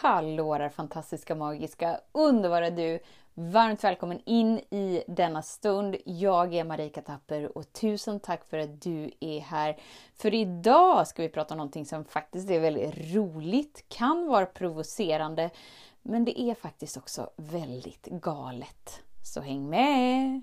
Hallå där fantastiska, magiska, underbara du! Varmt välkommen in i denna stund. Jag är Marika Tapper och tusen tack för att du är här. För idag ska vi prata om någonting som faktiskt är väldigt roligt, kan vara provocerande, men det är faktiskt också väldigt galet. Så häng med!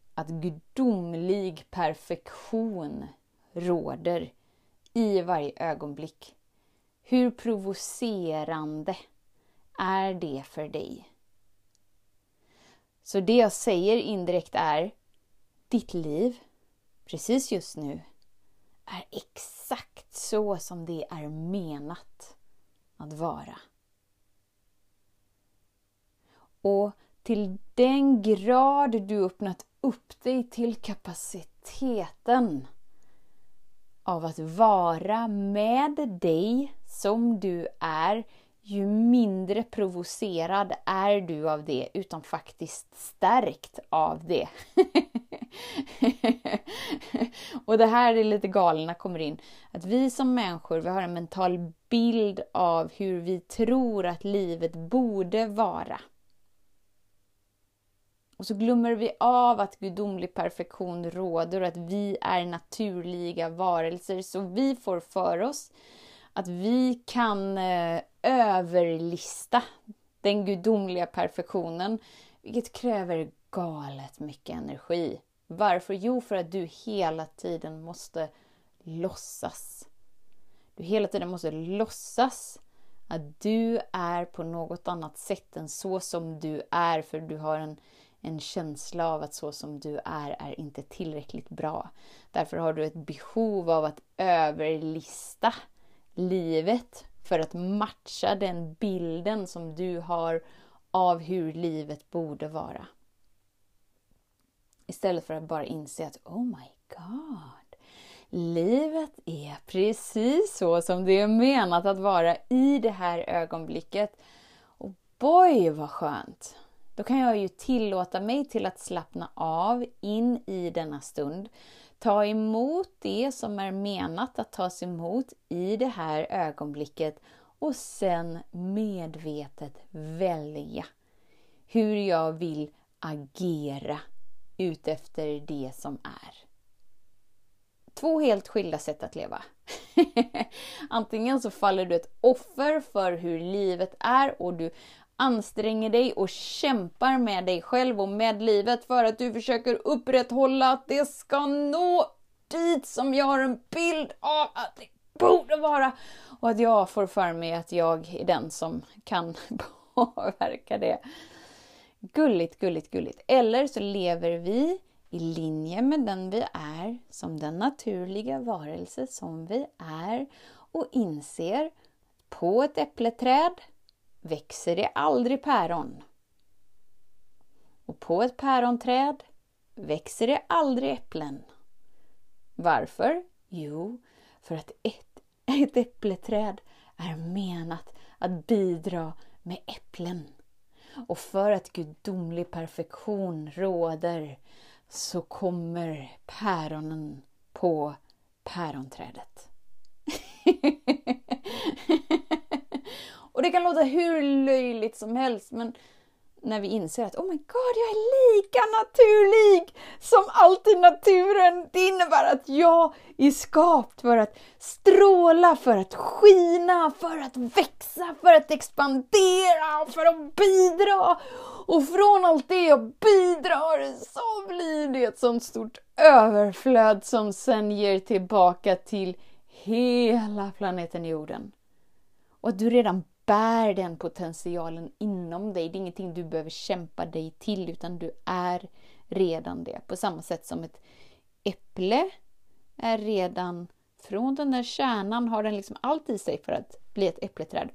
att gudomlig perfektion råder i varje ögonblick. Hur provocerande är det för dig? Så det jag säger indirekt är, ditt liv, precis just nu, är exakt så som det är menat att vara. Och till den grad du öppnat upp dig till kapaciteten av att vara med dig som du är, ju mindre provocerad är du av det, utan faktiskt stärkt av det. och det här är lite galna kommer in. Att vi som människor, vi har en mental bild av hur vi tror att livet borde vara. Och så glömmer vi av att gudomlig perfektion råder och att vi är naturliga varelser. Så vi får för oss att vi kan eh, överlista den gudomliga perfektionen, vilket kräver galet mycket energi. Varför? Jo, för att du hela tiden måste låtsas. Du hela tiden måste låtsas att du är på något annat sätt än så som du är, för du har en en känsla av att så som du är, är inte tillräckligt bra. Därför har du ett behov av att överlista livet för att matcha den bilden som du har av hur livet borde vara. Istället för att bara inse att oh my god, livet är precis så som det är menat att vara i det här ögonblicket. Och boy vad skönt! Då kan jag ju tillåta mig till att slappna av in i denna stund. Ta emot det som är menat att tas emot i det här ögonblicket och sen medvetet välja hur jag vill agera utefter det som är. Två helt skilda sätt att leva. Antingen så faller du ett offer för hur livet är och du anstränger dig och kämpar med dig själv och med livet för att du försöker upprätthålla att det ska nå dit som jag har en bild av att det borde vara. Och att jag får för mig att jag är den som kan påverka det. Gulligt, gulligt, gulligt. Eller så lever vi i linje med den vi är, som den naturliga varelse som vi är och inser på ett äppleträd växer det aldrig päron. Och på ett päronträd växer det aldrig äpplen. Varför? Jo, för att ett, ett äppleträd är menat att bidra med äpplen. Och för att gudomlig perfektion råder så kommer päronen på päronträdet. Och det kan låta hur löjligt som helst men när vi inser att oh my god, jag är lika naturlig som alltid naturen. Det innebär att jag är skapt för att stråla, för att skina, för att växa, för att expandera, för att bidra. Och från allt det jag bidrar så blir det ett sånt stort överflöd som sen ger tillbaka till hela planeten jorden. Och att du redan bär den potentialen inom dig. Det är ingenting du behöver kämpa dig till utan du är redan det. På samma sätt som ett äpple är redan Från den där kärnan har den liksom allt i sig för att bli ett äppleträd.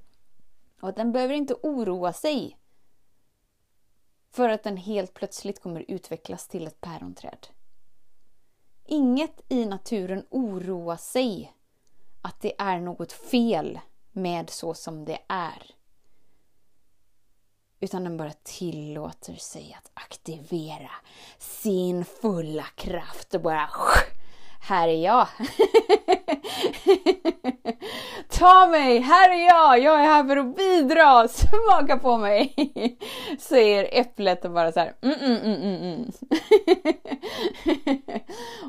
Och den behöver inte oroa sig för att den helt plötsligt kommer utvecklas till ett päronträd. Inget i naturen oroar sig att det är något fel med så som det är. Utan den bara tillåter sig att aktivera sin fulla kraft och bara här är jag. Ta mig, här är jag, jag är här för att bidra, smaka på mig. Säger äpplet och bara så här. Mm, mm, mm, mm. mm.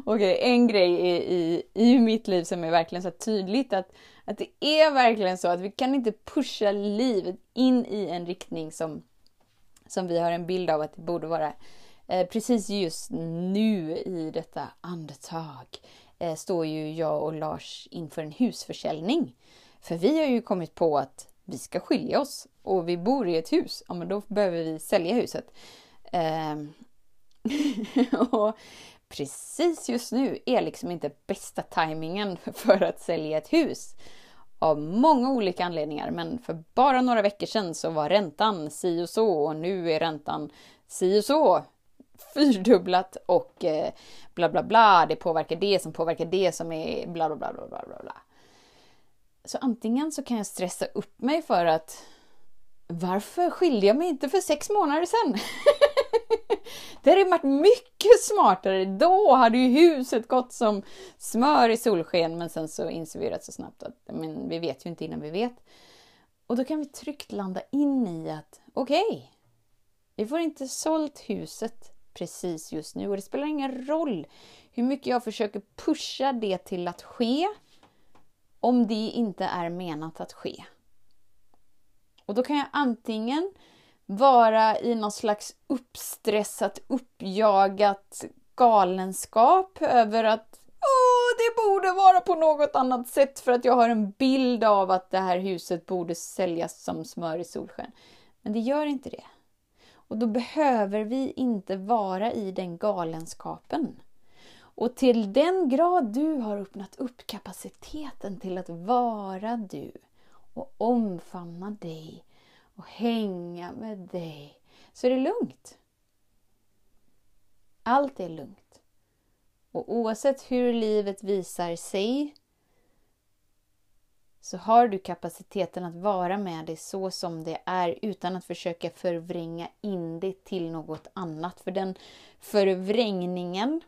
Okej, okay, en grej i, i, i mitt liv som är verkligen så tydligt att, att det är verkligen så att vi kan inte pusha livet in i en riktning som, som vi har en bild av att det borde vara. Eh, precis just nu i detta andetag eh, står ju jag och Lars inför en husförsäljning. För vi har ju kommit på att vi ska skilja oss och vi bor i ett hus. Ja, men då behöver vi sälja huset. Eh, och precis just nu är liksom inte bästa tajmingen för att sälja ett hus. Av många olika anledningar, men för bara några veckor sedan så var räntan si och så och nu är räntan si och så fyrdubblat och eh, bla bla bla, det påverkar det som påverkar det som är bla bla bla bla bla bla. Så antingen så kan jag stressa upp mig för att varför skilde jag mig inte för sex månader sedan? det hade varit mycket smartare. Då hade ju huset gått som smör i solsken, men sen så inser vi rätt så snabbt att men vi vet ju inte innan vi vet. Och då kan vi tryggt landa in i att okej, okay, vi får inte sålt huset precis just nu och det spelar ingen roll hur mycket jag försöker pusha det till att ske om det inte är menat att ske. Och då kan jag antingen vara i någon slags uppstressat, uppjagat galenskap över att Åh, det borde vara på något annat sätt för att jag har en bild av att det här huset borde säljas som smör i solsken. Men det gör inte det. Och då behöver vi inte vara i den galenskapen. Och till den grad du har öppnat upp kapaciteten till att vara du och omfamna dig och hänga med dig, så är det lugnt. Allt är lugnt. Och oavsett hur livet visar sig så har du kapaciteten att vara med dig så som det är utan att försöka förvränga in det till något annat. För den förvrängningen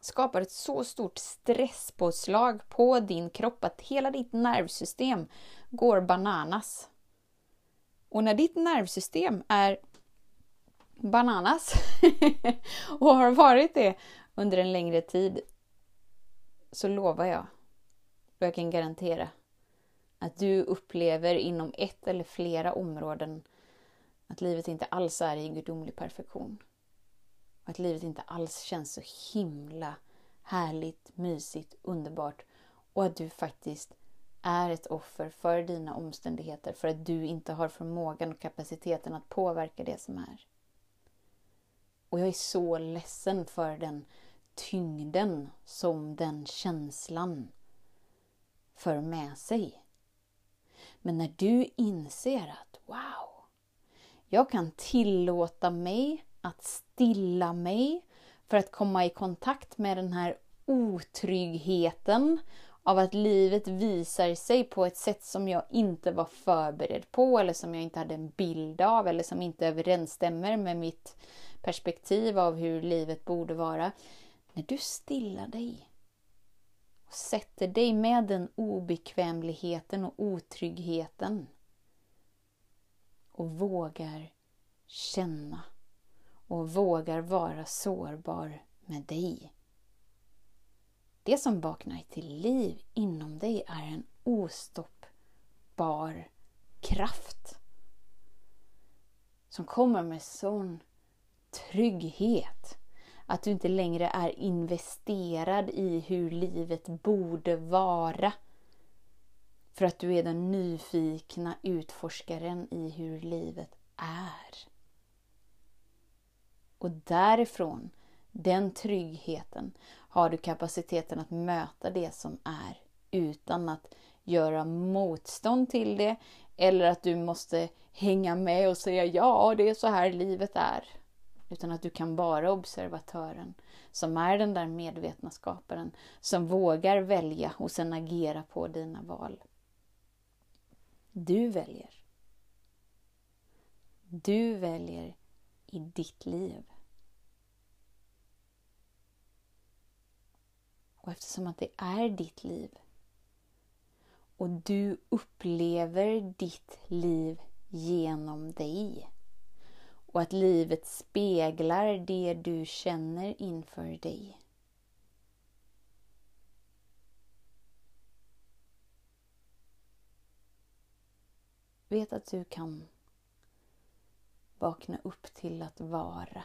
skapar ett så stort stresspåslag på din kropp att hela ditt nervsystem går bananas. Och när ditt nervsystem är bananas och har varit det under en längre tid så lovar jag och jag kan garantera att du upplever inom ett eller flera områden att livet inte alls är i gudomlig perfektion. Att livet inte alls känns så himla härligt, mysigt, underbart och att du faktiskt är ett offer för dina omständigheter för att du inte har förmågan och kapaciteten att påverka det som är. Och jag är så ledsen för den tyngden som den känslan för med sig. Men när du inser att wow, jag kan tillåta mig att stilla mig för att komma i kontakt med den här otryggheten av att livet visar sig på ett sätt som jag inte var förberedd på eller som jag inte hade en bild av eller som inte överensstämmer med mitt perspektiv av hur livet borde vara. När du stillar dig och sätter dig med den obekvämligheten och otryggheten och vågar känna och vågar vara sårbar med dig. Det som vaknar till liv inom dig är en ostoppbar kraft som kommer med sån trygghet att du inte längre är investerad i hur livet borde vara. För att du är den nyfikna utforskaren i hur livet är. Och därifrån, den tryggheten, har du kapaciteten att möta det som är utan att göra motstånd till det eller att du måste hänga med och säga ja, det är så här livet är. Utan att du kan vara observatören som är den där medvetna skaparen som vågar välja och sen agera på dina val. Du väljer. Du väljer i ditt liv. Och eftersom att det är ditt liv och du upplever ditt liv genom dig och att livet speglar det du känner inför dig. Vet att du kan vakna upp till att vara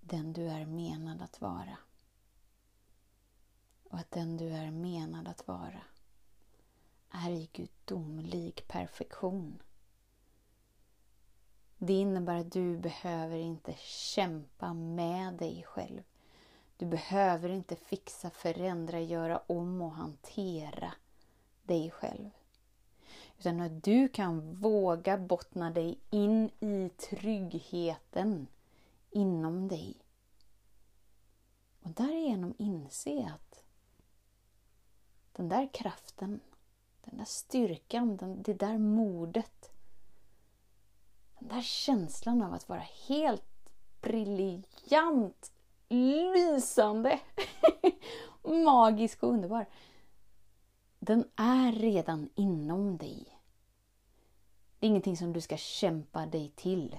den du är menad att vara. Och att den du är menad att vara är i gudomlig perfektion. Det innebär att du behöver inte kämpa med dig själv. Du behöver inte fixa, förändra, göra om och hantera dig själv. Utan att du kan våga bottna dig in i tryggheten inom dig. Och därigenom inse att den där kraften, den där styrkan, den, det där modet, den där känslan av att vara helt briljant, lysande, magisk och underbar. Den är redan inom dig. Det är ingenting som du ska kämpa dig till.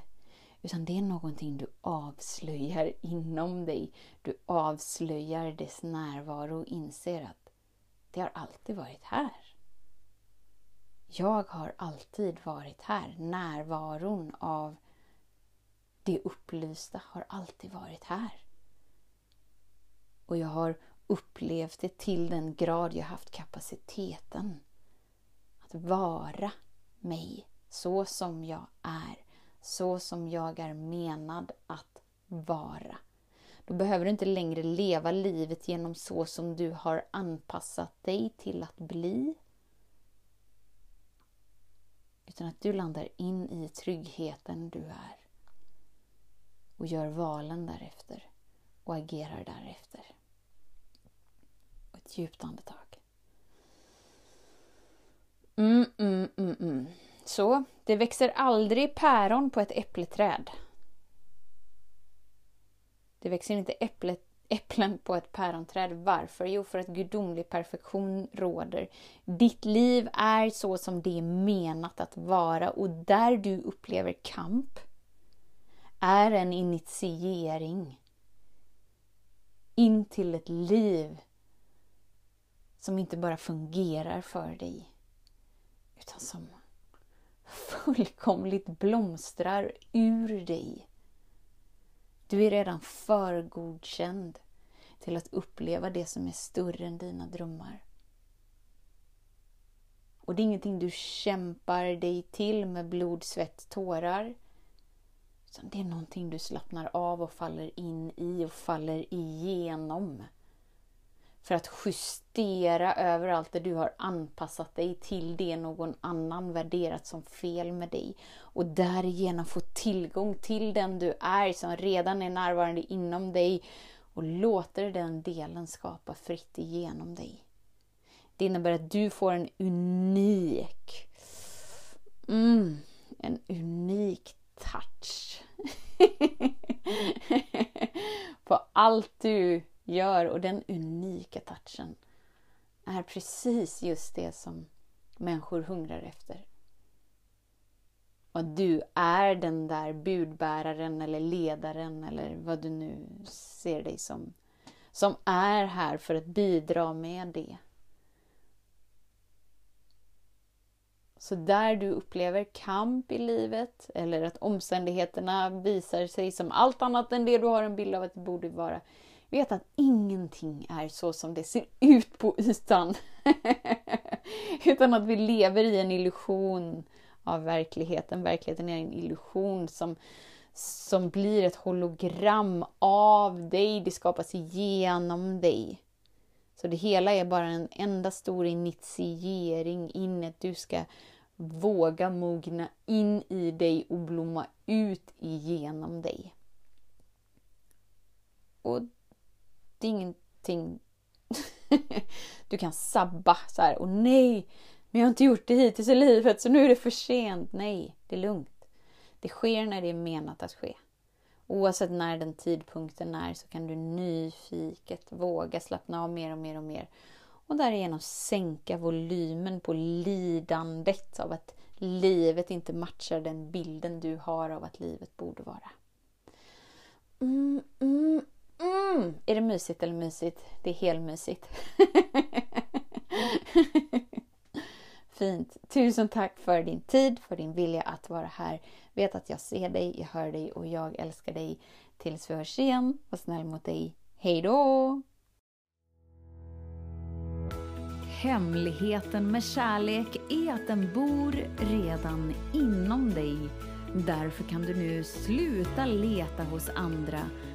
Utan det är någonting du avslöjar inom dig. Du avslöjar dess närvaro och inser att det har alltid varit här. Jag har alltid varit här. Närvaron av det upplysta har alltid varit här. Och jag har upplevt det till den grad jag haft kapaciteten att vara mig så som jag är, så som jag är menad att vara. Då behöver du inte längre leva livet genom så som du har anpassat dig till att bli. Utan att du landar in i tryggheten du är. Och gör valen därefter och agerar därefter. Och ett djupt andetag. Mm, mm, mm, mm. Så, det växer aldrig päron på ett äppleträd. Det växer inte äpplet, äpplen på ett päronträd. Varför? Jo, för att gudomlig perfektion råder. Ditt liv är så som det är menat att vara och där du upplever kamp är en initiering in till ett liv som inte bara fungerar för dig utan som fullkomligt blomstrar ur dig. Du är redan för godkänd till att uppleva det som är större än dina drömmar. Och det är ingenting du kämpar dig till med blod, svett, tårar. Utan det är någonting du slappnar av och faller in i och faller igenom för att justera överallt där du har anpassat dig till det någon annan värderat som fel med dig. Och därigenom få tillgång till den du är som redan är närvarande inom dig. Och låter den delen skapa fritt igenom dig. Det innebär att du får en unik, mm, en unik touch. På allt du gör och den unika touchen är precis just det som människor hungrar efter. Och du är den där budbäraren eller ledaren eller vad du nu ser dig som. Som är här för att bidra med det. Så där du upplever kamp i livet eller att omständigheterna visar sig som allt annat än det du har en bild av att det borde vara. Vet att ingenting är så som det ser ut på ytan. Utan att vi lever i en illusion av verkligheten. Verkligheten är en illusion som, som blir ett hologram av dig. Det skapas genom dig. Så det hela är bara en enda stor initiering in att du ska våga mogna in i dig och blomma ut igenom dig. Och det är ingenting du kan sabba så här. Och nej, men jag har inte gjort det hittills i livet så nu är det för sent. Nej, det är lugnt. Det sker när det är menat att ske. Oavsett när den tidpunkten är så kan du nyfiket våga slappna av mer och mer och mer och därigenom sänka volymen på lidandet av att livet inte matchar den bilden du har av att livet borde vara. Mm, mm, mm. Är det mysigt eller mysigt? Det är helmysigt. Fint. Tusen tack för din tid, för din vilja att vara här. Vet att jag ser dig, jag hör dig och jag älskar dig. Tills vi hörs igen, var snäll mot dig. Hej då! Hemligheten med kärlek är att den bor redan inom dig. Därför kan du nu sluta leta hos andra.